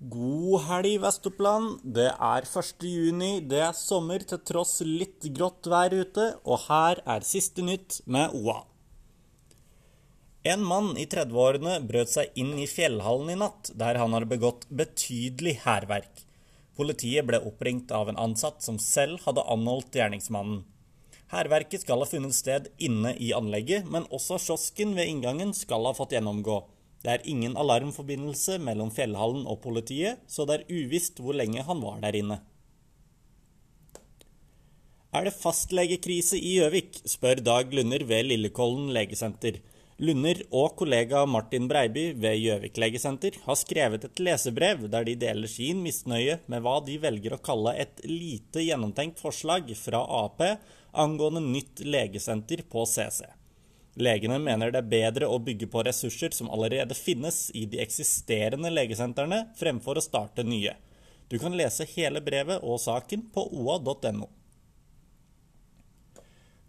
God helg, Vest-Oppland. Det er 1. juni, det er sommer til tross litt grått vær ute, og her er siste nytt med OA. En mann i 30-årene brøt seg inn i fjellhallen i natt, der han har begått betydelig hærverk. Politiet ble oppringt av en ansatt som selv hadde anholdt gjerningsmannen. Hærverket skal ha funnet sted inne i anlegget, men også kiosken ved inngangen skal ha fått gjennomgå. Det er ingen alarmforbindelse mellom fjellhallen og politiet, så det er uvisst hvor lenge han var der inne. Er det fastlegekrise i Gjøvik, spør Dag Lunder ved Lillekollen legesenter. Lunder og kollega Martin Breiby ved Gjøvik legesenter har skrevet et lesebrev der de deler sin misnøye med hva de velger å kalle et lite gjennomtenkt forslag fra Ap angående nytt legesenter på CC. Legene mener det er bedre å bygge på ressurser som allerede finnes i de eksisterende legesentrene, fremfor å starte nye. Du kan lese hele brevet og saken på oa.no.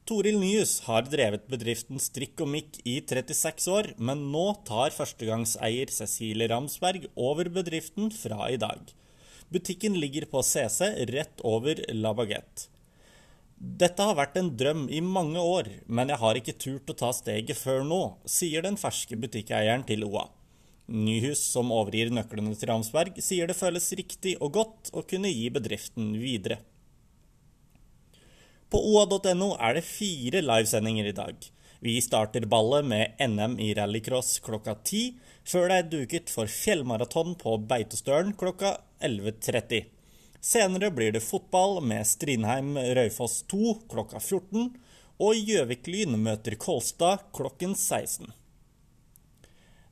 Toril Nyhus har drevet bedriften Strikk og Mikk i 36 år, men nå tar førstegangseier Cecilie Ramsberg over bedriften fra i dag. Butikken ligger på CC rett over La Baguette. Dette har vært en drøm i mange år, men jeg har ikke turt å ta steget før nå, sier den ferske butikkeieren til OA. Nyhus, som overgir nøklene til Ramsberg, sier det føles riktig og godt å kunne gi bedriften videre. På oa.no er det fire livesendinger i dag. Vi starter ballet med NM i rallycross klokka ti, før det er duket for fjellmaraton på Beitostølen klokka 11.30. Senere blir det fotball med Strindheim-Røyfoss 2 klokka 14, og Gjøvik-Lyn møter Kolstad klokken 16.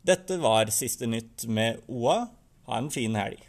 Dette var siste nytt med OA. Ha en fin helg.